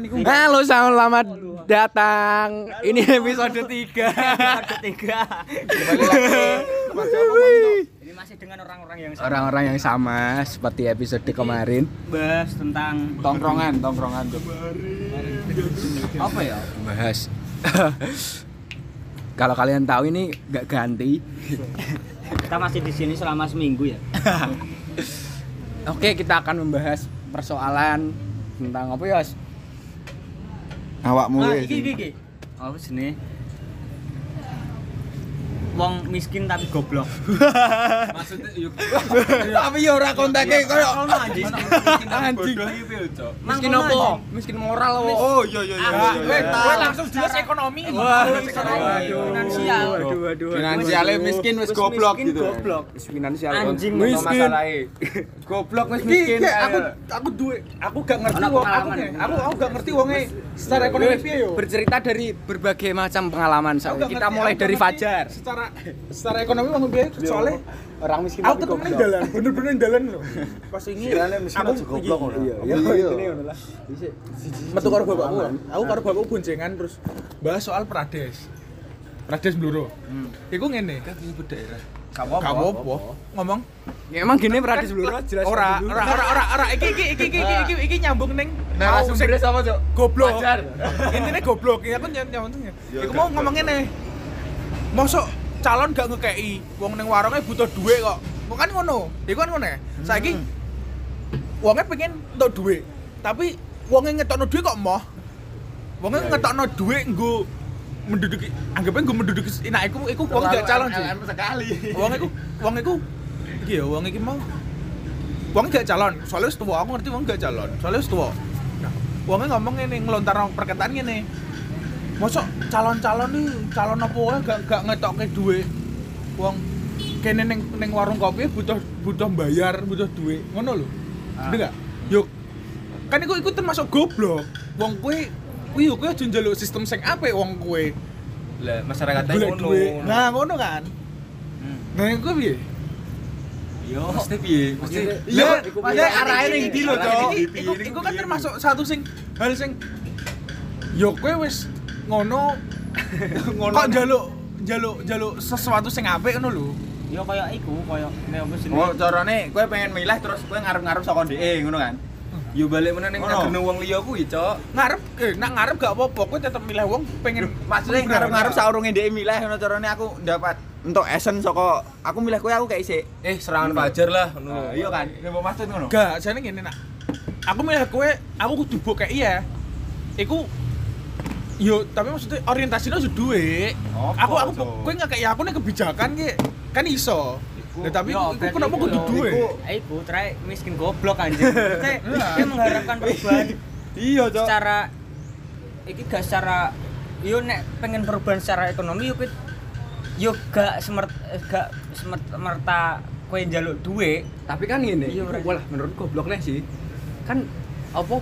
Halo, selamat datang. Ini episode 3. Episode tiga. Kembali lagi? Ini masih dengan orang-orang yang sama. Orang-orang yang sama seperti episode kemarin. bahas tentang tongkrongan, tongkrongan. apa ya? Bahas. Kalau kalian tahu ini nggak ganti. Kita masih di sini selama seminggu ya. Oke, kita akan membahas persoalan tentang apa ya? Awakmu Ah, wis. iki iki iki. Apa sini? Wong miskin tapi goblok. Maksudnya yuk. Tapi ya ora kontake koyo anjing. Anjing. Miskin anjing. Miskin moral apa? Oh iya iya iya. Ah, iya, iya. weh, langsung jelas ekonomi. Finansial. Waduh, waduh. Finansialnya miskin wis goblok gitu. Goblok. Wis finansial. Anjing, miskin. Masalahe. Goblok wis miskin. aku aku duwe aku gak ngerti wong aku aku aku gak ngerti wonge secara ekonomi piye yo Bercerita dari berbagai macam pengalaman Kita mulai dari Fajar. secara secara ekonomi wong piye soalnya Orang miskin aku ketemu ning dalan bener-bener dalan lho pas ini aku goblok ngono. iya Iya, iya. Iya. metu karo bapakku aku karo bapakku boncengan terus bahas soal Prades. Prades Bluro. Iku ngene Kan nyebut daerah. gak apa-apa ngomong. Ya, emang gini Pradis Bluro? Jelas. ora ora ora ora ora iki iki iki iki iki iki, iki nyambung ning Nah, mau sumbernya sama, Cok? goblok. Intinya goblok. Ya aku nyam nyambung Ya, iku gak, mau gak. ngomong ngene. Mosok calon gak ngekei. Wong ning warungnya butuh duit kok. Kok kan ngono. Iku kan ngono ya. Saiki wongnya pengen untuk duit. Tapi wongnya ngetokno duit kok moh? Wongnya ngetokno duit nggo menduduki anggapnya nggo menduduki nah iku iku wong gak calon sih. Sekali. wong iku wong iku iki ya wong iki mau wong gak calon. Soalnya wis tuwa aku ngerti wong gak calon. Soalnya wis tuwa. Nah wongnya ngomong ini ngelontar perkataan mosok calon-calon nih calon apa wae gak gak ngetokke duit wong kene ning ning warung kopi butuh butuh bayar butuh duit ngono lho Ah. Bener gak yuk kan iku iku termasuk goblok wong kuwi kuwi yo kuwi aja njaluk sistem sing apik wong kuwi Lah masyarakat ngono. nah ngono kan Hmm. nah iku piye Yo. Mesti piye? Mesti Iya, piye? arahnya ning ndi lho, Cok. Iku kan termasuk satu sing hal sing yo kowe wis ngono Ngono. kok njaluk njaluk njaluk sesuatu sing apik ngono lho. Yo koyo iku, koyo ne apa sini? Oh, carane kowe pengen milih terus kowe ngarep-ngarep saka ndeke ngono kan. yo balik meneh ning Ngono. negene wong liya kuwi, Cok. Ngarep eh nak ngarep gak apa-apa, kowe tetep milih wong pengen Maksudnya ngarep-ngarep saurunge ndeke milih ngono carane aku dapat entuk esen saka aku milih kowe aku kayak isik. Eh, serangan fajar lah ngono. Nah, iya kan. Nek mau maksud ngono. Gak, jane ngene nak. Aku milih kowe, aku kudu mbok kayak iya. Iku Yo, tapi maksudnya orientasinya sudah. Apa, Aku aku kowe nggak kayak aku nih kebijakan ki. Kan iso. Nah, tapi Yo, bet kenapa kudu? Iku- Eh, iku try miskin goblok. Maksudnya, dia mengharapkan perubahan Iya, Cok. secara iki gak secara yo nek pengen perubahan secara ekonomi yo yo gak semert eh, gak semert merta kowe njaluk duit Tapi kan gini, Iya, walah menurut gobloknya sih. Kan apa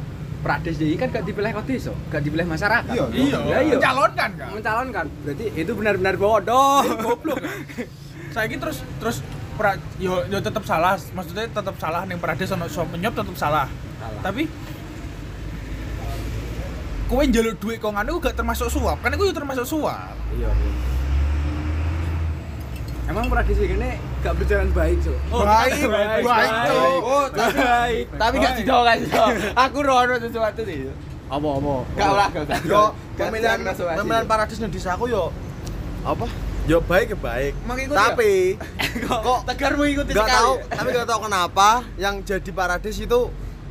Prades jadi kan gak dipilih kok desa, gak dipilih masyarakat. Iya, Iya, Ya, iya. mencalonkan kan. Mencalonkan. Berarti itu benar-benar bodoh. Goblok kan. Saiki terus terus pra, yo yo tetep salah, maksudnya tetep salah ning Prades ono so menyop tetep salah. Tapi kowe njaluk duit kok nganu gak termasuk suap. Kan iku yo termasuk suap. Iya. Emang Prades ini gak berjalan baik, Cuk. baik, baik, baik, Cok. Oh, tapi tapi gak Baik. sido kan. Aku rono sesuatu sih. Apa apa? Gak lah, gak usah. Yo, Gak pemilihan pemilihan paradis ning desaku yo apa? yo baik ya baik. Mengikuti Tapi kok tegar mengikuti nggak sekali. tahu, tapi nggak tahu kenapa yang jadi paradis itu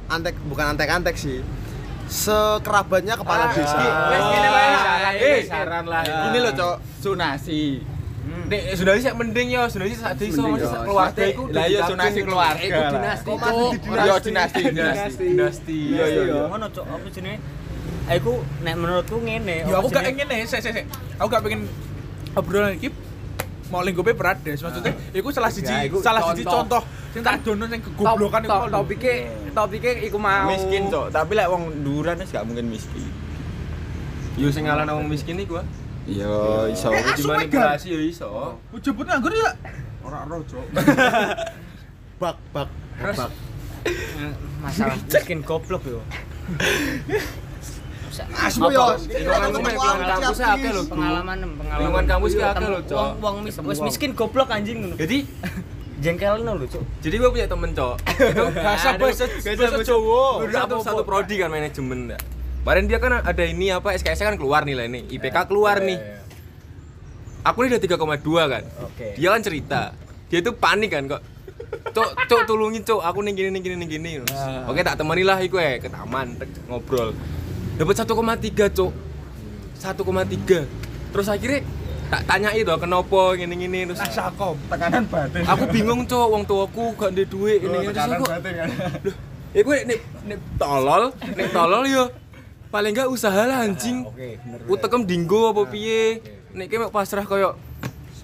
antek bukan antek-antek sih. Sekerabatnya kepala desa. Wes ngene wae. Saran, Eh, saran lah. Gini loh, Cok. Sunasi. Nek sudah sih mending yo, sudah sih sak desa masih yo. sak keluarga iku. Lah iya sunasi keluarga. Iku dinasti, Kok Yo dinasti, dinasti. Dinasti. Iya, iya, iya. ngono cok apa jenenge aku nek menurutku ngene Yo aku gak ingin nih, sik sik sik. Aku gak pengen obrolan iki mau lingkupe Prades maksudnya iku salah siji Ya, salah siji contoh. sing tak dono sing kegoblokan iku Top- mau lho. topiknya topiknya iku mau Miskin, Cok. Tapi lek wong duran wis gak mungkin miskin. Yo sing ngalahno wong miskin iku. Iso. Eh, asu Dimanipulasi yo iso. Ujebut nganggur ya. Ora ora, Cok. Bak bak bak. eh, masalah miskin goblok yo Asmu yo. Lingkungan kampus akeh lho. pengalaman pengalaman kampus akeh Ketemu lho, Cok. wong wis miskin goblok anjing ngono Jadi jengkelno lho cuk jadi gue punya temen cok itu bahasa bahasa bahasa Jawa satu satu prodi kan manajemen ya. Kemarin dia kan ada ini apa SKS kan keluar nilai nih IPK keluar nih. aku ini udah 3,2 kan. Oke. dia kan cerita. Dia tuh panik kan kok. Cok cok tulungin cok aku nih gini nih gini nih gini. Oke tak temani lah iku ya ke taman ngobrol. Dapat 1,3 cok 1,3 terus akhirnya tak tanya itu kenapa gini gini terus Sakom. tekanan batin. Aku bingung cok wong tuaku gak ada duit ini ini terus aku batin kan ya gue nek nek tolol nek tolol yo paling enggak usaha lah anjing. oke bener utekem dinggo apa piye? nek mek pasrah koyo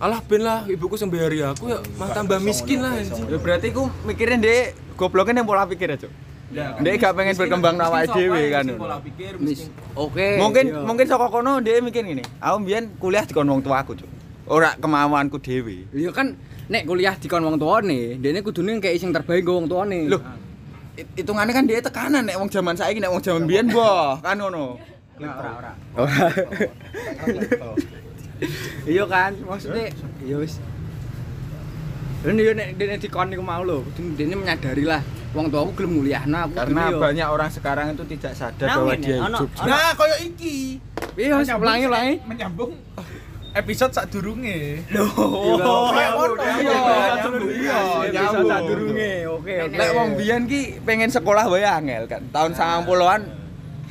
alah ben lah ibuku sembayari aku ya mah tambah miskin lah anjing. ya berarti ku mikirin deh gobloknya yang pola pikir aja dia gak pengen berkembang nawa dewe kan Oke. mungkin iya. mungkin saka kono dia mikir gini aku mbiyen kuliah di kono wong tuaku cuk. Ora kemauanku dewe Iya kan nek kuliah di kon wong tuane, dene kudune kayak sing terbaik go wong tuane. Loh, it- hitungannya kan dia tekanan nek wong zaman saiki nek wong zaman biyen boh kan ngono ora ora. Iya kan, maksudnya ya wis. Dan yo nek dene dikon niku mau lho, dene menyadari lah wong tuaku gelem nguliahno aku karena banyak orang sekarang itu tidak sadar Nah, bahwa dia hidup Nah, koyo iki. Iya, wis ulangi ulangi. Menyambung episode. Oh, ngono. iya, iya, Bisa nyambung. sadurunge. Oke, oke. Lek wong biyen ki pengen sekolah wae angel kan. Tahun 90-an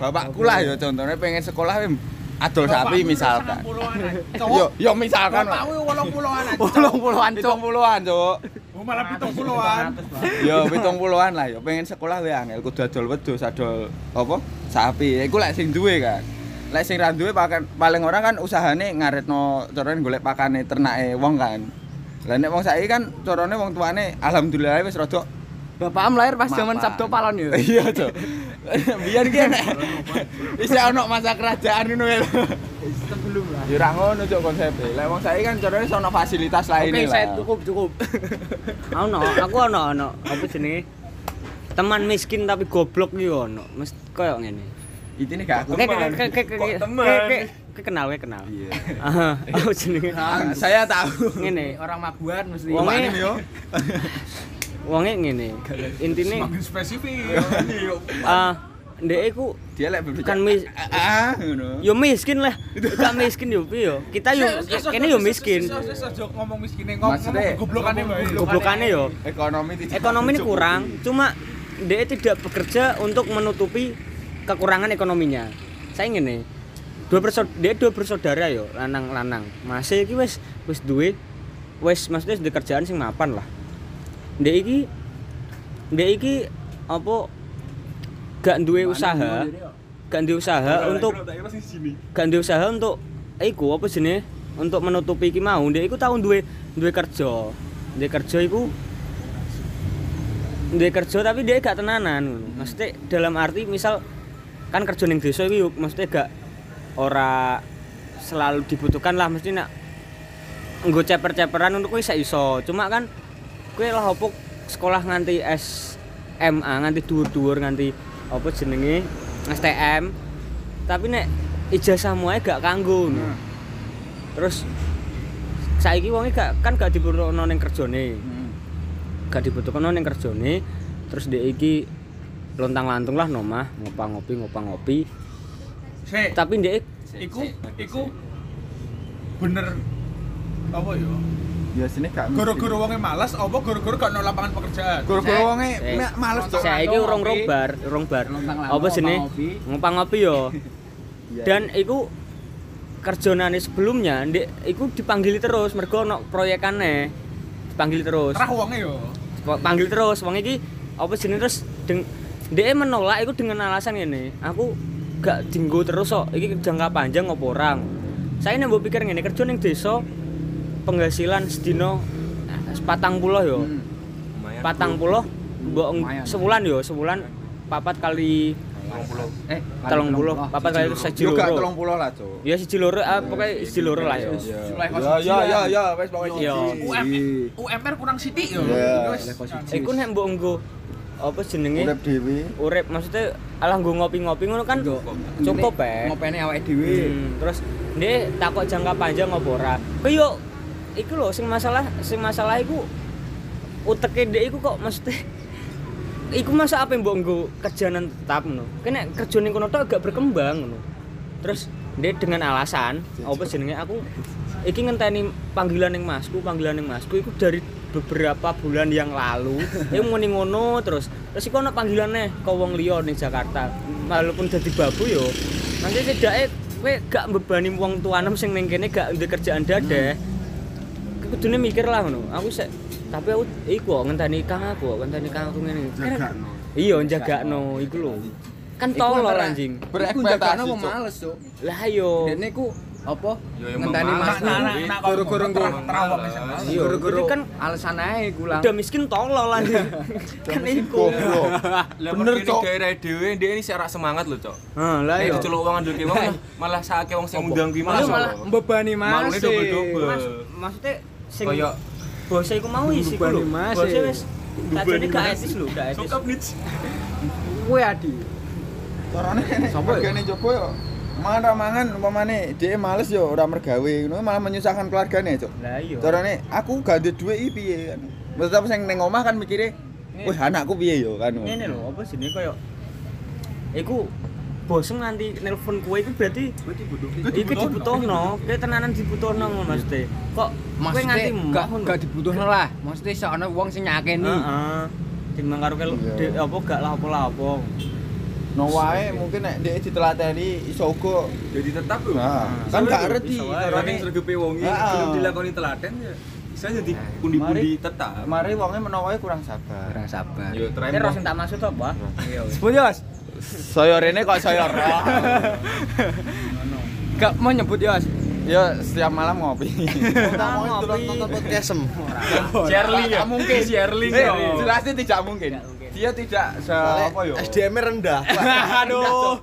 bapakku lah ya contohnya pengen sekolah we adol sapi misalkan. Yo yo misalkan lah. Bapakmu 80-an aja. Puluh puluhan, pitung puluhan, Cuk. Oh, malah 70-an. Yo pitung puluhan lah yo pengen sekolah wae angel kudu adol wedhus, adol apa? Sapi. Iku lek sing duwe kan. Lek sing ra duwe pakan paling orang kan usahane ngaretno carane golek pakane ternake wong kan. Lah nek wong saiki kan carane wong tuane alhamdulillah wis rada Bapakmu lahir pas zaman. Sabdo Palon yo. Iya, Cuk. Biar ki nek bisa ono masa kerajaan ngono ya. Sebelum lah. Ya ora ngono Cuk konsepe. Lek wong saiki kan carane ono fasilitas Oke, lainnya lah. saya cukup cukup. ono aku ono ono apa jenenge teman miskin tapi goblok iki ono mesti koyo ngene Iki nih oke, oke, Kok teman? kenal, oke, kenal. Iya. Ah, apa jenenge? Ah, Saya tahu. Ngene, Orang mabuan mesti. Wong- Wong ini yo. wonge ngene. Intine Semakin spesifik. ah ndek iku Dia lek. Kan mis- ah ngono. yo miskin lah. Gak miskin yo piye yo. Kita yo kene yo miskin. Aja ngomong miskinnya, ngomong goblokane wae. Goblokane yo. Ekonomi. Ekonomi ini kurang, cuma dia tidak bekerja untuk menutupi kekurangan ekonominya. Saya ngene. Dua bersaudara, dia dua bersaudara yo, lanang-lanang. Masih iki wis wis duwe wis maksudnya di kerjaan sing mapan lah. Ndek iki ndek iki apa gak duwe usaha, gak duwe usaha untuk gak duwe usaha untuk iku apa jenenge untuk menutupi iki mau. Ndek iku tau duwe duwe kerja. Duwe kerja iku duwe kerja tapi dia gak tenanan. Maksudnya dalam arti misal kan kerja ning desa iki yuk, maksudnya gak ora selalu dibutuhkan lah mesti nak nggo ceper-ceperan untuk kuwi iso. Cuma kan kuwi lah opo sekolah nganti SMA nganti dhuwur-dhuwur nganti apa jenenge STM. Tapi nek ijazahmu ae gak kanggo ngono. Terus saiki wonge gak kan gak dibutuhno ning kerjane. Hmm. gak dibutuhkan ning kerjane terus dia iki lontang lantung lah nomah ngopang ngopi ngopang ngopi Sik, tapi dia iku iku bener apa ya? Ya sini gak. Goro-goro wonge malas apa goro-goro gak ono lapangan pekerjaan? Goro-goro wonge Sik. mek males Cuk. saya iki urung rong bar urung bar apa sini ngopang ngopi. yo Iya, dan iku kerjonane sebelumnya ndek iku dipanggil terus mergo ono proyekane dipanggil terus Terah wonge yo. panggil terus wong iki apa jenenge terus deng dia menolak itu dengan alasan ini. Aku gak dinggo terus kok. Iki jangka panjang ngopo orang? Saya nih pikir ngene kerja ning desa penghasilan sedino patang puluh yo. Hmm. patang puluh mbok sebulan yo sebulan papat kali Eh, telung puluh. papat kali siji Yo gak loro 30 lah, Cuk. ya siji loro pokoknya siji loro lah yo. Ya ya ya ya wis pokoke Iya. siji. UM, UMR kurang sithik yo. Iya. Wis. iku nek mbok nggo apa jenenge Urip dhewe. urip maksudnya alah nggo ngopi-ngopi ngono kan cukup eh. ngopene awake dhewe Hmm, terus ndek takok jangka panjang apa ora. Ku yo iku lho sing masalah sing masalah iku uteke ndek iku kok mesti iku masa apa mbok nggo kerjaan tetap ngono. Kene kerja ning kono tok agak berkembang ngono. Terus ndek dengan alasan apa jenenge aku iki ngenteni panggilan ning masku, panggilan ning masku iku dari beberapa bulan yang lalu. Iku muni ngono terus. Terus iku ana panggilannya ke wong liya ning Jakarta. Walaupun dadi babu yo nanti setidaknya kowe gak mbebani wong tuanem sing ning kene gak ndek kerjaan dadah. Kowe kudune mikir lah ngono. Aku sik tapi aku iku ngenteni kang aku, ngenteni kang aku ngene. jagakno Iya, jagakno iku lho. Kan tolol anjing. Berekspektasi, males cuk Lah yo. dene ku apa ngenteni mas guru-guru terawak iya guru-guru Itu kan alasan ae kulang Udah miskin tolol anjing. kan iku. Bener, ini Cok. daerah dhewe ndek ini sik ora semangat lho, Cok. Heeh, lah Nek yo. diceluk wong ki wong malah- sakake wong sing ngundang ki malah mbebani mas. Mas, maksudnya sing Kayak bose iku mau isi ku lho. Bose wis Tadi gak etis lho, gak etis. sokap nits. kowe adi Carane Sopo ya? regane coba yo. Mangan ra mangan umpamane dhek males yo ora mergawe ngono malah menyusahkan keluargane, Cuk. Lah iya. Carane aku gak duwe duit iki piye kan. Tetep sing ning omah kan mikire, "Wih, anakku piye yo?" kan. Ngene lho, apa jenenge koyo Iku bosen nganti nelpon kowe iku berarti iki dibutuhno, kowe tenanan dibutuhno ngono maksudnya. Kok kowe nganti maksudnya gak gak dibutuhno lah maksudnya iso ana wong sing nyakeni Heeh. Timbang karo Iya. apa gak lah apa lah apa. No wae mungkin nek dhek ditelateni iso uga. Jadi tetap lho. Nah, kan gak ngerti carane. Saking sregepe wongi Ah. belum dilakoni telaten ya. Bisa jadi pundi-pundi tetap. Mari wonge menawa kurang sabar. kurang sabar Yo try Terus sing tak maksud apa? iya wis. Sebut Yos. Saya rene kok saya roh. gak mau nyebut ya Mas. Ya setiap malam ngopi. Kita mau nonton podcast em. Sherling ya. Tak mungkin Sherling Eh, ya. Jelasnya tidak mungkin. Dia tidak se apa yo. SDM rendah. Aduh.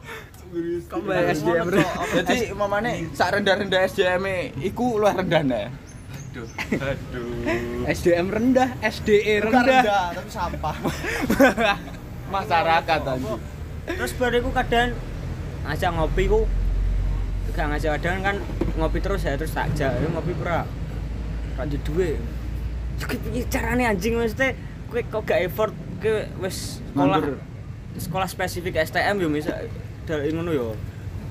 kok bayar SDM Jadi mamane sak rendah-rendah SDM -e iku luwih rendah nih. Aduh. Aduh. SDM rendah SDE rendah rendah, tapi sampah. Masyarakat anjing. Terus bariku kadang ngajak ngopi ku gak ngajak kadang kan ngopi terus ya terus tak ajak "Eh, ngopi pura ada duit Iki carane anjing mesti kowe kok gak effort kowe wis sekolah Nganggur. sekolah spesifik STM yo bisa dari ngono yo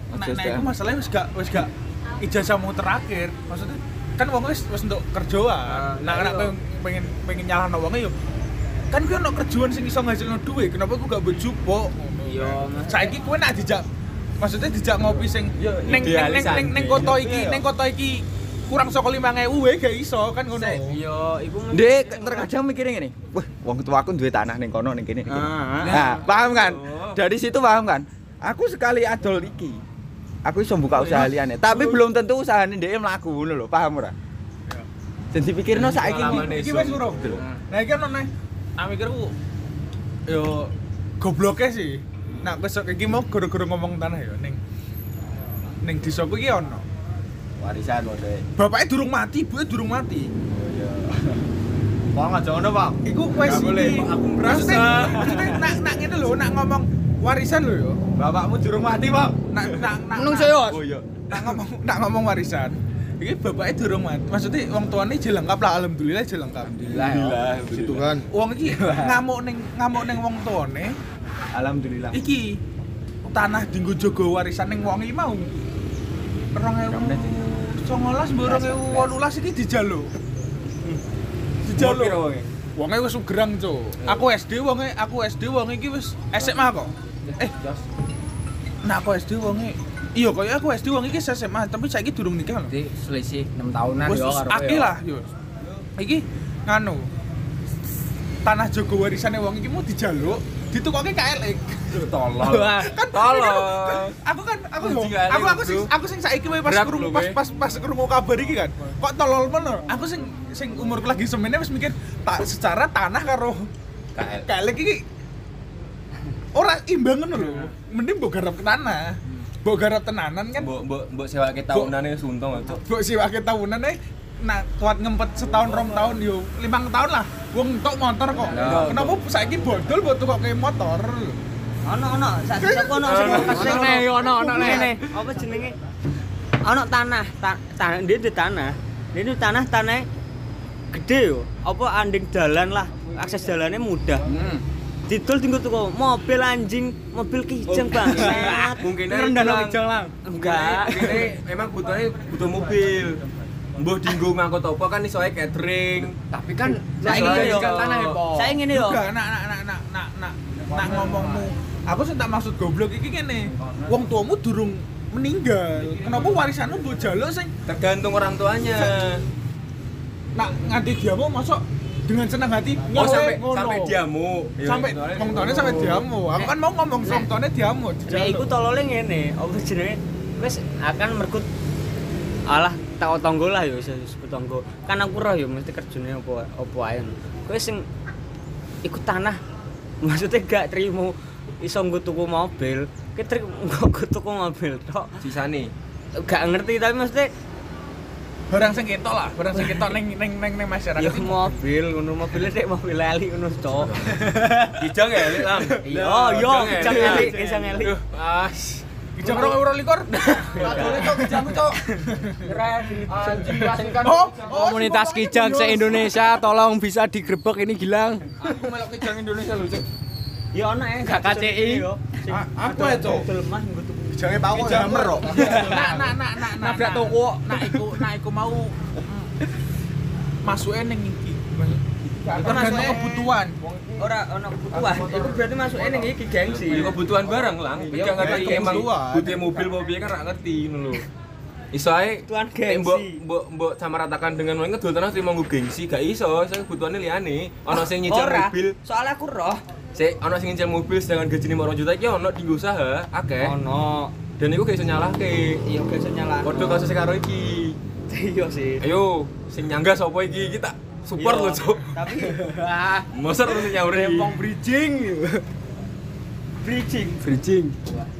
Nah, nah itu masalahnya wis gak wis gak ijazahmu terakhir. Maksudnya kan wong wis wis untuk kerjaan. Nah, nek pengen pengen pengen nyalahno wonge yo kan kuwi ono kerjaan sing iso ngasilno duit, kenapa aku gak ngono. Iya. Saiki kowe nak dijak maksudnya dijak ngopi sing Yo, ning ning ning idealis ning ning anjing. kota iki, ning kota iki kurang saka 5000 wae gak iso kan ngono. yo iku Dek, terkadang mikirnya gini, wah, wong tua aku duwe tanah ning kono ning kene. kene." Ah, Nah, paham kan? Dari situ paham kan? Aku sekali adol iki. Aku iso buka usaha liyane, tapi belum tentu usahane dhek mlaku ngono lho, paham ora? Jadi pikirno saiki Pengalaman iki Iki wis urung. Nah, iki ono nih. Tak mikirku yo gobloke sih. Nah, besok iki mau guru-guru ngomong tanah yo ning ning desaku iki ono. Warisan modhe. Bapaknya durung mati, ibunya durung mati. Bang aja ngono, Bang. Iku wis iki. aku merasa. Maksudnya- nak nak ngene lho, nak ngomong warisan lho yo. Bapakmu durung mati, Bang. Nak nak nak Nung nak- saya Oh iya. nak ngomong nak ngomong warisan. Iki bapaknya durung mati. Maksudnya wong tuane je lengkap lah, alhamdulillah je lengkap. Alhamdulillah. Situ kan. Wong iki ngamuk ning ngamuk ning wong tuane, Alhamdulillah. iki tanah dinggo jaga warisan ning wong iki mau. 2019 mbok 2018 iki dijaluk. Dijaluk. Wonge wis ugerang, Cuk. Aku SD wonge, aku SD wonge iki wis SMA kok. Eh, nah aku SD wonge Iya, kaya aku SD wong iki SMA, tapi saiki durung nikah lho. Jadi selisih 6 tahunan yo karo yo. lah, yo. Iki nganu. Tanah Jogo warisane wong iki mau dijaluk, ditukoke KLX. Tolol. kan Tolol. aku kan aku Anjing ngomong, kali, aku aku sing aku sing saiki wae pas krungu lho, pas pas pas krungu kabar iki kan kok tolol men aku sing sing umurku lagi semene wis mikir tak secara tanah karo KL. KLX iki ora imbang ngono lho mending mbok garap ke tanah mbok garap tenanan kan Mbok mbok mbok sewa ke tahunane suntong aja. mbok siwake tahunan eh nah kuat ngempet setahun rom tahun yo limang tahun lah wong entuk motor kok Iya. kenapa saiki bodol buat tukok kayak motor Ono ono desaku ono sing Ono, ono, nih, ono, ono, nih. Ngene, Apa jenenge? Ono tanah, ta- tanah dia di tanah. Dia di tanah tanah gede yo. Apa anding dalan lah, akses jalannya mudah. Hmm. Didol tinggal tuh mobil anjing, mobil kijang bangsat. Mungkin Rendah no kijang lang. Enggak. Ini memang butuhnya butuh mobil. Mbah dinggo ngangkut apa kan iso ae catering. Tapi kan Saya saya ingin ingin yo. tanah ya. Saya ngene yo. Enggak, nak nak nak nak nak nak nak ngomongmu. Aku sing tak maksud goblok iki ngene. Wong tuamu durung meninggal. Kenapa warisanmu mbok jaluk sing Tergantung orang tuanya. nak nganti diamu masuk dengan senang hati Oh sampai ngono. sampai diamu. Iya, sampai wong tuane sampai diamu. Aku kan mau ngomong wong tuane diamu. Nek iku tolole ngene, apa jenenge? Wis akan merkut alah tak tonggo lah ya wis sebut tonggo. Kan aku roh ya mesti kerjane apa apa ae. Kowe sing ikut tanah maksudnya gak terima iso nggo tuku mobil, ki nggo tuku mobil tok. Sisane. Gak ngerti tapi mesti barang sing ketok lah, barang sing ketok ning ning ning ning masyarakat. ya mobil ngono mobilnya sik mobil lali ngono cok. Kijang ya, Lik, Lang. Iya, yo kijang elik, kijang elik. Duh, As. Kijang rong euro likur. Komunitas kijang se-Indonesia tolong bisa digrebek ini Gilang. Aku melok kijang Indonesia lho, Cuk. Ya ono ae Gak KCI. apa itu? Mobil mah nggo tuku. Jangan kok. Nak nak nak nak nak. Nabrak nak. toko. Nak iku nak iku mau masuke ning iki. Tergantung masuke- kebutuhan. Ora ono kebutuhan. Iku berarti masuk ning iki gengsi. Ya kebutuhan barang lang. Iya, Gak ngerti emang butuh mobil mau piye kan ra ngerti ngono lho. Iso ae nek gengsi. mbok mbok mbok samaratakan dengan wong ngedol terus terima nggo gengsi gak iso, saya kebutuhane liyane. Ono sing nyicil mobil, Soalnya aku roh. sik ono sing nyicil mobil sedangkan gajine 2 juta iki ono di usaha akeh. Ono. Dan iku gak iso nyalahke. Iya gak iso nyala. Padha kasus karo iki. Iya sih. Ayo, sing nyangga sapa iki? Kita support Iya. lho, Cuk. Tapi Mosor terus nyauri. bridging. bridging. Bridging.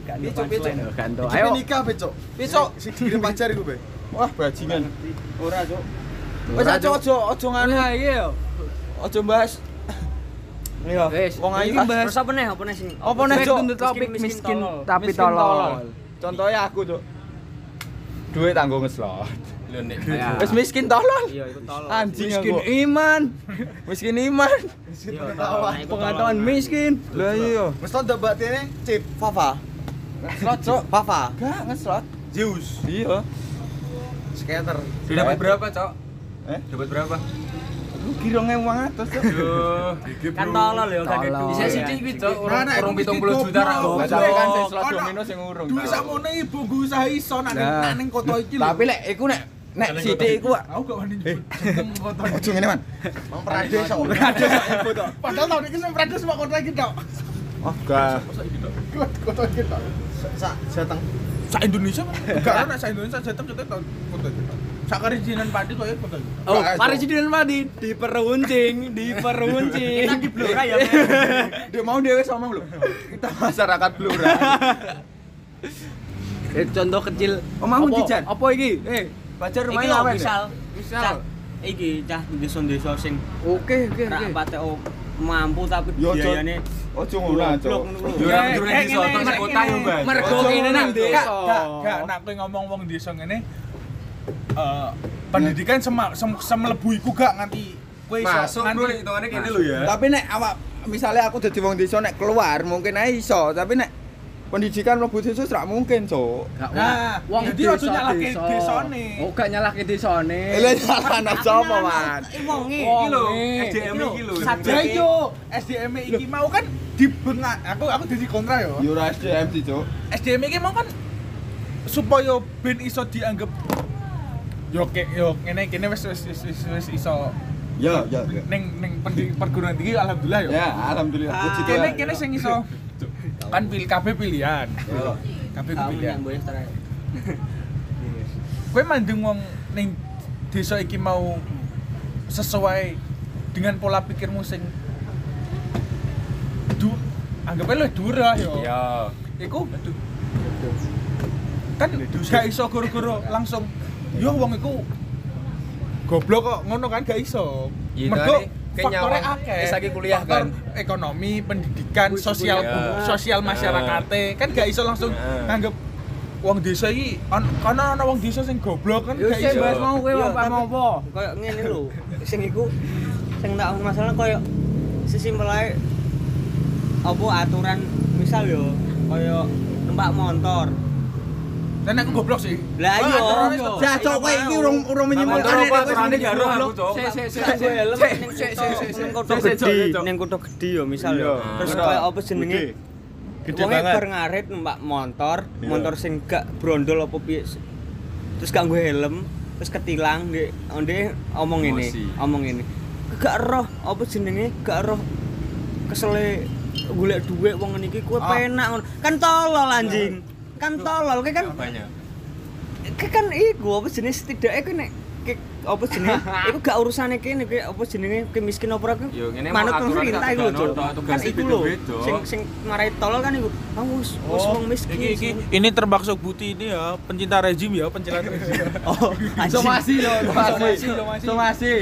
Gak Piye, Cuk, Cuk? Ganto. Iki Ayo. nikah becok. Besok. Sing dikirim pacar iku, Be. Wah, bajingan. Ora, Cuk. Wes aja aja aja. Nah, iya yo. Aja bahas. Iya. Wis, Wong ayu iki bahas. apa nih? Apa nih sing? apa nih, Cuk? Miskin- Topik miskin tapi tolol. Contohnya aku, Cuk. Duit tanggung ngeslot. Lho nek. Ya. Wis miskin tolol. Iya, iku tolol. Anjing Miskin aku. iman. Miskin iman. Iya. Nah, Pengetahuan miskin. Lah iya. Wis tau ndak batine chip Fafa. Ngeslot, Cuk. Fafa. Gak ngeslot. Zeus. Iya. Skater. Dapat berapa, Cok? Eh? Dapat berapa? Lu kira ngewang atus, Cuk. Yo, Kan tolol ya, duit. bisa sithik kuwi, Cuk. Nah, Urung nah, urung iki 70 juta ra. Bacane kan sing slot domino sing urung. Duit sakmono ibu gue usaha iso Nah. nak ning kota iki lho. Tapi lek iku nek nek sithik iku aku gak wani nyebut jeneng kota iki. Ojo ngene, Man. Mang Prades kok. Padahal tahun iki sing Prades mak kota iki tok. Oh, gak. Kota iki tok. Sak jateng. Sak Indonesia kan? Gak ana sak Indonesia jateng jateng tahun kota iki tok. Sak kerijinan padi koyo kota iki. Oh, presiden Madi diperuncing, diperuncing. Kita di Blora ya. Dia mau dewe ngomong lho. Kita masyarakat Blora. Eh, contoh kecil. Omahmu Apa? dijan? Apa iki? Eh, rumahnya lho, awen. misal, Misal. iki cah desa-desa sing Oke, oke, oke. o- mampu tapi Cuk. biayane Ojo ngono, lho. Yo ora ning iso ngene, tok kota yo, Mbak. Mergo ini nang desa. Gak, nak kowe ngomong wong desa ngene eh pendidikan semlebu iku gak nganti kowe iso Masuk hitungannya gini lho ya. Tapi nek awak misalnya aku dadi wong desa nek keluar mungkin ae iso, tapi nek pendidikan mlebu desa ora mungkin, Cuk. Gak Nah, wong jadi ojo nyalahke desa. desane. Oh, gak nyalahke desane. Ele nyalahno sapa, Man? Eh wonge Wong. Iki lho, Wonge. SDM iki lho. Ya yo, SDM iki mau kan dibengak. Aku aku dadi kontra yo. Yo ora SDM sih, Cuk. SDM iki mau kan supaya ben iso dianggap yo ke yo ngene kene wis wis wis iso Ya, ya, ya. ning ning perguruan tinggi alhamdulillah yo. Ya, alhamdulillah. Kene kene sing iso kan pilih kabeh pilihan. Kabeh pilihan. yang boleh terakhir. Kowe mandeng wong ning desa iki mau sesuai dengan pola pikirmu sing du anggapnya lu durah yo. Iya. Iku kan gak iso goro-goro langsung yo wong iku goblok kok ngono kan gak iso. Mergo faktornya akeh. Lagi kuliah Faktor kan. ekonomi, pendidikan, sosial kuliah. sosial masyarakatnya kan gak iso langsung nganggep wong desa iki an- karena ana wong desa sing goblok kan Yo gak iso. bahas mau kowe Iya, mau apa? Kayak ngene lho. Sing iku sing tak masalah koyo sesimpel ae apa aturan misal yo koyo numpak motor. Dan aku goblok sih. Lah iya. Ya cok kowe iki urung urung menyimpulkan nek kowe sing jarum aku, goblok. Cok. Sik sik sik helm Sik, sik, sik, sik. kutho Cok. ning kutho gede yo misal yo. Iya. Terus koyo apa jenenge? gede. Banget. bar ngarit numpak motor, Iya. motor sing gak brondol apa piye. Terus gak nggo helm, terus ketilang di onde omong ini, omong ini. Gak roh apa jenenge? Gak roh kesele golek duit wong ngene iki kuwi Ah. penak ngono. Kan tolol anjing. Kan tolol kayak kan Banyak. kayak kan iku apa jenenge setidaknya ku nek apa jenenge iku gak urusane kene kayak apa jenenge ke miskin apa ora ku Yo, ngene manut pemerintah iku lho Cok. tugasnya kan iku lho sing sing marai tolol kan iku ah wis wis wong miskin Iki, iki, ini termasuk bukti ini ya pencinta rezim ya pencinta rezim. oh anjing Somasi yo, somasi, Somasi, somasi. somasi.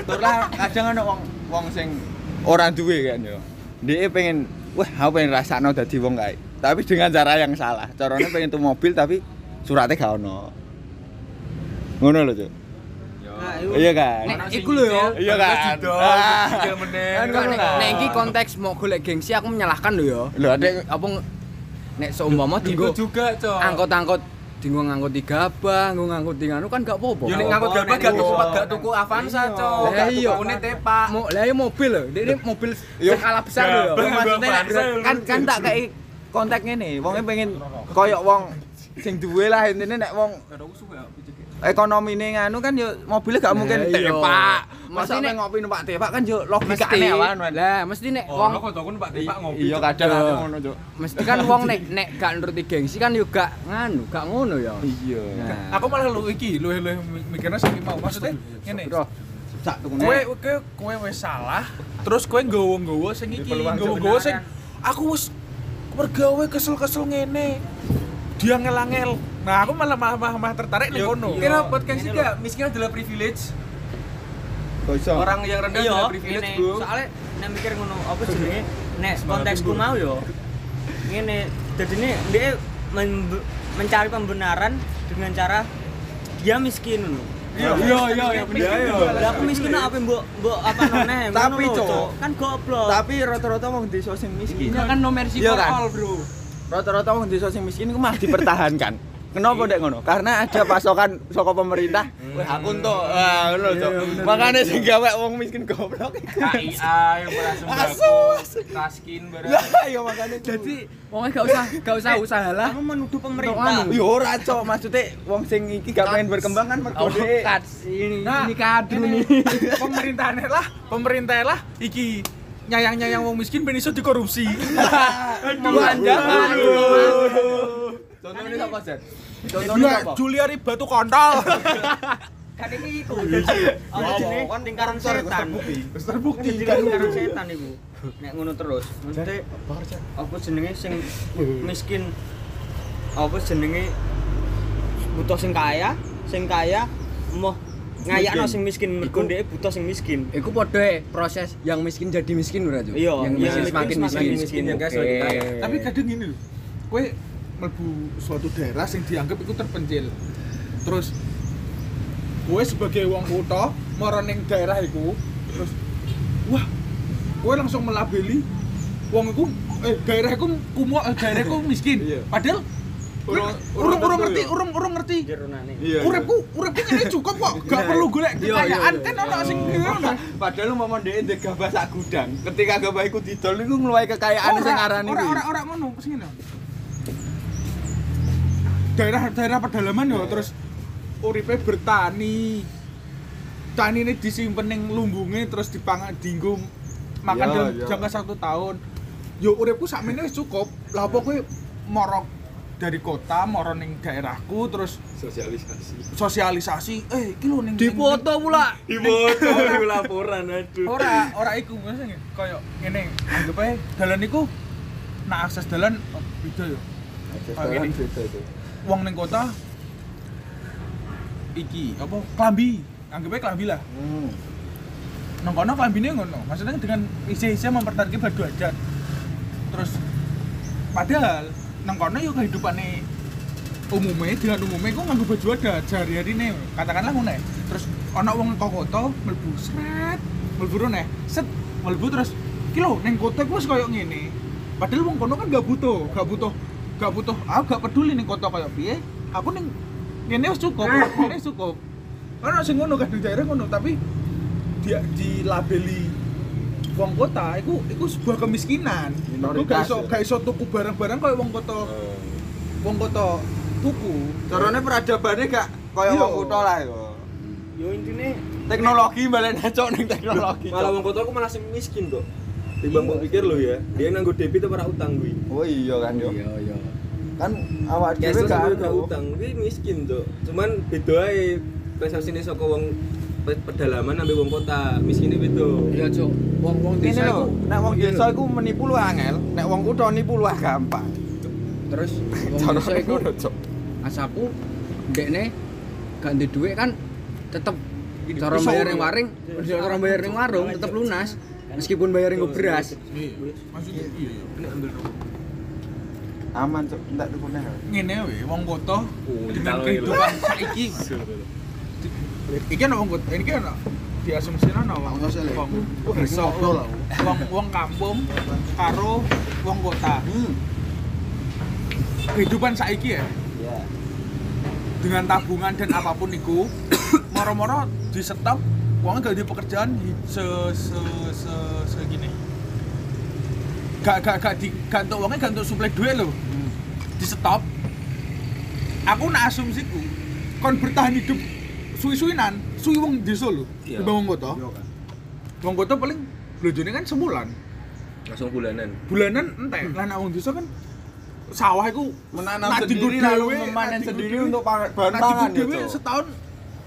Tur lah kadang ana wong wong sing ora duwe kan yo. Dia pengen wah aku pengen rasakno dadi wong kae. Tapi dengan cara yang salah. Caranya pengen tuh mobil tapi suratnya gak ono. Ngono lho, Cuk. Nah, Iya kan? Nek iku lho yo. Iya kan? Ah. Kan nek nek iki konteks mau golek gengsi aku menyalahkan lho yo. Lho, Adek Apa nek seumpama dinggo juga, Cok. angkot-angkot dinggo ngangkut digabah, nggo ngangkut dinganu kan gak apa-apa. Yo nek ngangkut gabah gak tuku Iya. gak tuku Avanza, Iya. Cok. Lah iya. tuku tepak. Mo, lah iya mobil lho. Ini mobil Yo. skala besar lho. Gabah. maksudnya nek- kan kan tak kayak kontak ngene, wonge pengen koyok wong sing duwe lah intine nek wong ekonomine nganu kan yo mobilnya gak mungkin iya. tepak. Masa nek- ngopi numpak tepak kan yo Mesti logikane awan. Wan. lah mesti nek Oh, wong lo kancaku numpak tepak ngopi. Iya kadang Iya. ngono, Cuk. mesti kan wong nek nek gak nuruti gengsi kan yo gak nganu, gak ngono ya. Iya. Nah. Aku malah lu iki, lu lu mikirnya sing mau. Maksudnya ngene. Sak tuku Kowe kowe kowe wis salah, terus kowe nggawa-nggawa sing iki, nggawa-nggawa sing aku wis mergawe kesel-kesel ngene. Dia ngel-ngel. Nah, aku malah malah, malah, malah tertarik ning Yo, kono. Kira podcast ini gak miskin adalah privilege. Iso? Orang yang rendah iya adalah privilege, ngene Bro. soalnya nek mikir ngono apa jenenge nek konteksku mau yo ngene dadine dia men- mencari pembenaran dengan cara dia miskin ngono Iya, iya, iya, iya, Iya, Lah iya. aku miskin apa mbok mbok apa noneh ngono Tapi, Cok. kan goblok Tapi rata-rata wong desa sing miskin. Ini kan no mercy Iya for kan? all, Bro. Rata-rata wong desa sing miskin ku malah dipertahankan. Kenapa dek ngono? Karena ada pasokan saka pemerintah. Wah, aku entuk. Wah, ngono to. Makane sing gawe wong miskin goblok. KIA yang beras Asu, sembako, kaskin barang. Lah, ya makane Jadi wongnya gak usah gak usah usaha lah. kamu menuduh anu. pemerintah Yo ora, Cok. Maksudnya wong sing iki gak pengen berkembang kan mergo ini Nah, ini kadru nih. pemerintahnya lah, pemerintah lah iki nyayang-nyayang wong miskin ben iso dikorupsi. Memanjakan. Contohnya Jet? Julia, Contohnya sapa? Julia batu kontol. kan ini iku apa jenenge lingkaran setan Wis terbukti. lingkaran setan iku nek ngono terus mesti apa jenenge sing miskin apa jenenge butuh sing kaya sing kaya mau ngayakno sing miskin mergo dhek butuh sing miskin Iku podo proses yang miskin jadi miskin Cuk? Iya, yang miskin miskin semakin miskin. miskin. Tapi kadang gini loh. Kowe mlebu suatu daerah sing dianggap itu terpencil. Terus kowe sebagai wong kutha mara ning daerah iku terus wah kowe langsung melabeli wong iku eh daerah iku kumuh eh, daerah iku miskin. Iya. Padahal Urung- urung ngerti, urung urung ngerti. jerunane Iya. Uripku uripku ini cukup kok, gak perlu golek Iya, iya, kekayaan iya. kan ono sing ngono. Padahal umpama dhek ndek gabah sak gudang. Ketika gabah iku didol niku ngluwahi kekayaan sing aran Ora iki. ora ora ngono, sing ngene. Daerah-daerah pedalaman yo terus uripe bertani. Tani ini disimpen ning lumbunge terus dipangan dinggo makan Iya, dalam iya. jangka satu tahun. Yo uripku sakmene wis cukup. Lah apa kowe moro dari kota moro ning daerahku terus Sosialisasi. sosialisasi eh iki lho ning Di foto pula. Difoto di laporan aduh. ora ora iku maksudnya koyo ngene anggap ae dalan iku nak akses dalan oh, beda yo Kayak gini. Wong ning kota iki apa klambi anggap ae klambi lah Hmm. nang kono klambine ngono. Maksudnya dengan isi-isi mempertahankan badu adat. Terus padahal nang kono yo kehidupane umumnya dengan umumnya gue nganggo baju adat sehari-hari nih katakanlah ngono ya. terus ana wong kok kota mlebu sret mlebu rene set mlebu terus kilo neng kota gue wis koyo ngene padahal wong kono kan gak butuh gak butuh gak butuh aku gak peduli ning kota koyo piye aku ning ngene wis cukup ngene wis cukup ana sing ngono kadang daerah ngono tapi dia dilabeli wong kota iku iku sebuah kemiskinan Iku gak iso gak iso tuku barang-barang koyo wong kota wong kota tuku Carane peradabannya gak kaya Iya. wong kutha lah yo. Yo intine Teknologi balen cok ning teknologi. Malah wong kota aku malah sing miskin kok. Timbang mbok pikir lo ya, dia nganggo debit apa ora utang kuwi. Oh iya kan yo. iya iya Kan awak Ya dhewe gak gak anu. utang, kuwi miskin tuh. Cuman beda ae prestasinya saka wong pe- pedalaman ambil wong kota, miskinnya beda. iya cuk wong wong Ini desa iku nek wong iya desa iku menipu lu angel, nek wong kutha nipu lu gampang. terus wong desa iku Cok. asapu ndekne gak ndek dhuwit kan tetep cara bayar ning waring cara bayar ning warung tetep lunas meskipun bayar ning beras Iya, maksudnya iya iya. Ini ambil Aman cok, ndak tuku neh. ngene we wong kota Oh, dengan kehidupan saiki iki ana wong kota ini kan diasumsikan ana wong wong desa wong wong kampung karo wong kota Hmm. kehidupan saiki ya Iya. dengan tabungan dan apa pun itu moro-moro di stop uangnya gak di pekerjaan se se se segini gak gak gak di gak untuk uangnya gak untuk suplai duit loh di stop aku nak asumsiku kon bertahan hidup suwi-suwinan suwi wong desa lho Iya. di wong kota wong kota paling belanja kan sebulan langsung bulanan. bulanan entek lah nak wong desa kan sawah itu Menanam sendiri lalu dhewe, memanen sendiri untuk bahan pangan ya, Cok. setahun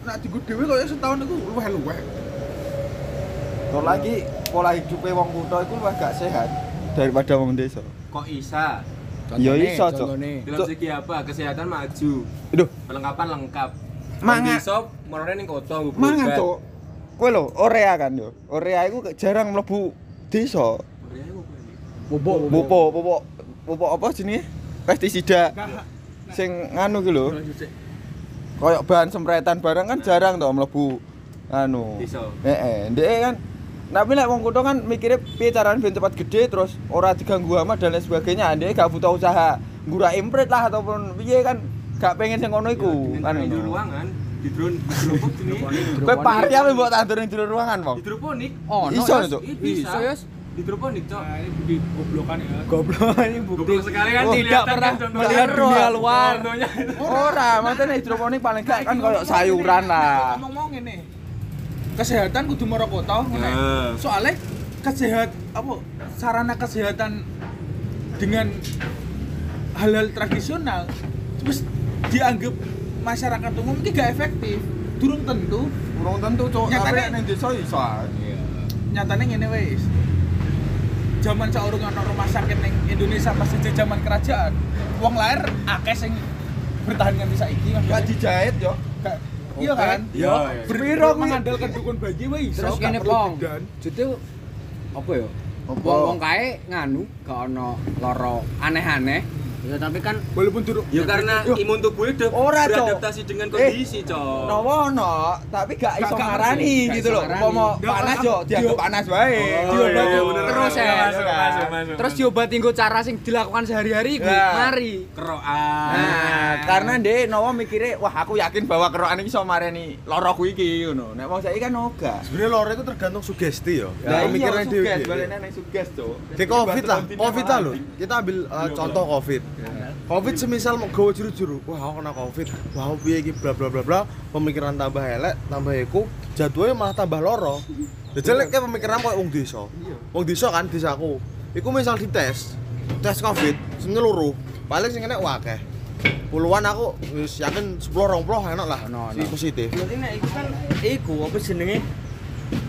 nak digo dhewe kaya setahun itu luweh-luweh. Kalau lagi pola hidupnya wong kutha iku luwih gak sehat daripada wong desa. Kok isa? Ya iso, Cok. Dalam segi apa? Kesehatan maju. Aduh, Perlengkapan lengkap. Manga- Di shop, morone ning kota. berobat. mangan cok. Kowe lho, Orea kan yo. Orea iku jarang mlebu desa. bubuk Pupuk, pupuk, pupuk apa jenenge? Pestisida sing nganu ki lho. Kayak bahan sempretan barang kan jarang to mlebu anu. Desa. Heeh, ndek kan tapi nek wong kutha kan mikirnya piye carane ben cepat gede terus ora diganggu hama dan lain sebagainya. Ndek gak butuh usaha ngura imprit lah ataupun piye kan gak pengen sing ngono iku kan. Kan di ruangan, di drone, di drone ini. Kowe party apa mbok tandur ning jero ruangan, Wong? Hidroponik. oh no Iso. Cuk. Iso bisa. Yos. Hidroponik, Cok. Nah, ini bukti goblokan ya. Goblok ini Goblok sekali kan Oh, dilihat nggak pernah kan melihat dunia luar. Ora, maksudnya hidroponik paling gak kan koyo sayuran lah. Ngomong-ngomong ngene. Kesehatan kudu kota ngene. Nah. Soalnya kesehat apa sarana kesehatan dengan hal-hal tradisional terus dianggap masyarakat umum ini gak efektif. Durung tentu Kurang tentu, Cok. Tapi ning desa iso. ae. nyatanya ngene wis zaman saurung ana rumah sakit ning Indonesia pas zaman kerajaan wong lahir akeh sing bertahan nganti saiki Mas. Gak dijahit yo. Gak- iya kan? Iya, berpiro mengandalkan dukun bayi wae iso terus kene bidan. jadi apa ya? Apa? wong wong kae nganu gak ono loro aneh-aneh ya tapi kan walaupun durung Ya karena Yo. imun tubuhnya udah Ora, Cok. beradaptasi dengan Eh, kondisi, Cok. Nowo no, tapi gak iso Gak- gak ngarani gitu iso loh. Umpama Nggak, panas yo dianggap panas wae. Oh, Diobati iya, bener, terus ya. Terus diobati nggo cara sing dilakukan sehari-hari ku Nah. mari kerokan. Nah, karena ndek Nowo mikirnya, wah aku yakin bahwa kerokan iki iso mareni loro kuwi iki ngono. Nek wong saiki kan oga. Sebenarnya lore itu tergantung sugesti ya. Lah iya Pemikiran dhewe. suges, balene nang suges, Cuk. Kayak covid lah, covid lah loh. Kita ambil uh, contoh covid. Covid semisal mau gawe juru-juru, wah aku kena covid, wah aku piye iki bla bla bla bla, pemikiran tambah elek, tambah iku, jadwalnya malah tambah loro. Jadi kayak pemikiran kayak wong desa. Wong desa kan desaku. Iku misal dites, tes covid, sing loro, paling sing enek wakeh. Puluhan aku wis yakin 10 20 enak lah. Ono, Si ono. positif. Berarti nek iku kan iku apa jenenge?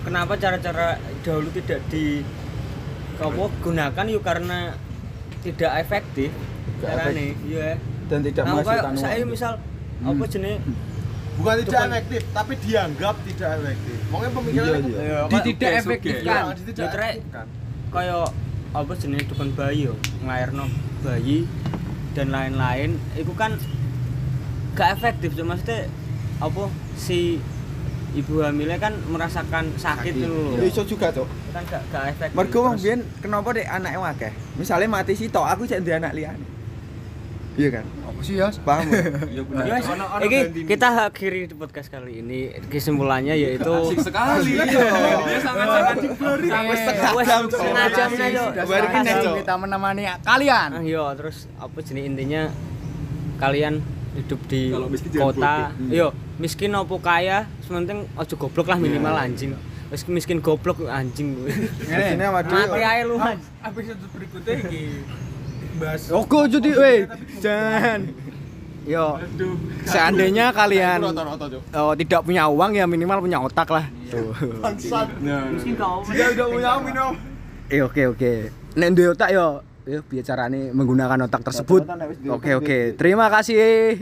Kenapa cara-cara dahulu tidak di apa gunakan yuk karena tidak efektif Gak carane iya dan tidak nah, kayak menghasilkan saya uang. misal apa jenenge bukan tidak efektif tapi dianggap tidak efektif mungkin pemikiran itu Di tidak efektifkan. Iya, di tidak Ya, Trek. efektifkan. kaya apa jenis dukun bayi yo nglairno bayi dan lain-lain itu kan gak efektif cuma maksudnya apa si ibu hamilnya kan merasakan sakit itu Ya loh iso juga, Cuk. kan gak gak efektif Mergo wong biyen kenapa dek anake akeh? Misale mati sitok, aku cek duwe anak liyane. Iya kan? Apa sih ya? Paham? Iya benar. Ya, iki kita akhiri di podcast kali ini kesimpulannya yaitu Asik sekali. Dia sangat-sangat diberi. wes yo kene, Sebelum Cuk. kita menemani kalian. Ah, iya, terus apa jenis intinya kalian hidup di Kalau miskin jangan kota. Iya, miskin apa kaya, sementing ojo goblok lah minimal anjing. Wis miskin goblok anjing. Sama Mati ae lu. Mas. episode berikutnya iki bahas Oke, jadi weh, jangan. Yo, seandainya kalian oh, tidak punya uang ya minimal punya otak lah. Tuh. Miskin kau. Dia udah punya minum. Eh oke oke. Nek duwe otak yo, yo biar carane menggunakan otak tersebut. Oke oke. Terima kasih.